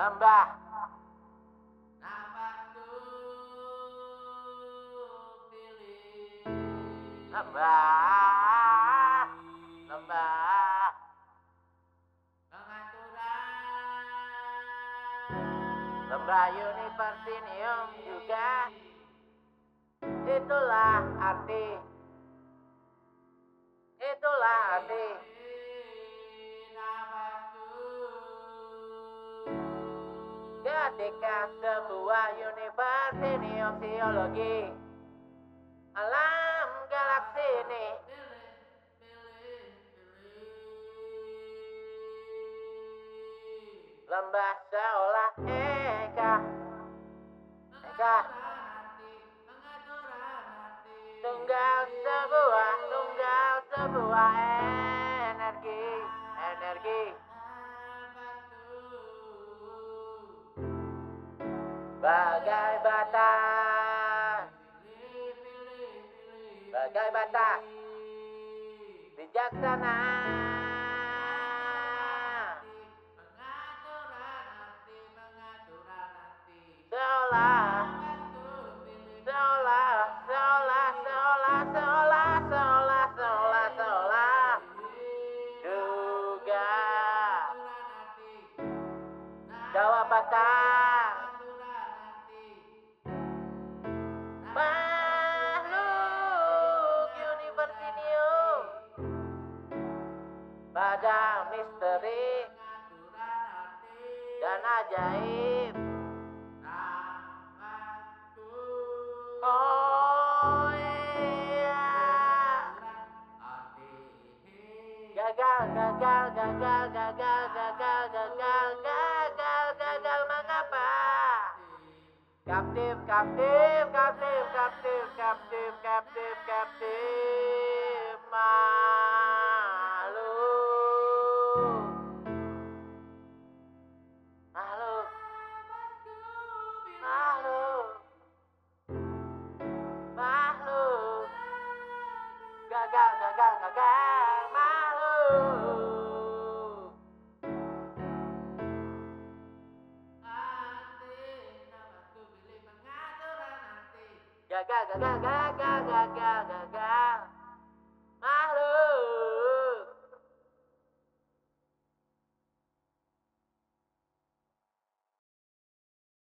Lembah. Lembah. Lembah. Lembah Universinium juga. Itulah arti. Itulah arti. Ketika sebuah universinium teologi alam galaksi ini. Lembah seolah eka. Eka. Tunggal sebuah tunggal sebuah energi energi bagai batas bagai batas bijaksana seolah seolah seolah seolah seolah seolah seolah seolah. Juga. Jawabatan pada misteri dan ajaib. Oh iya. Gagal, gagal, gagal, gagal, gagal, gagal, gagal, gagal, mengapa? Kaptif, kaptif, kaptif, kaptif, kaptif, kaptif, kaptif. gaga gaga gaga gaga gaga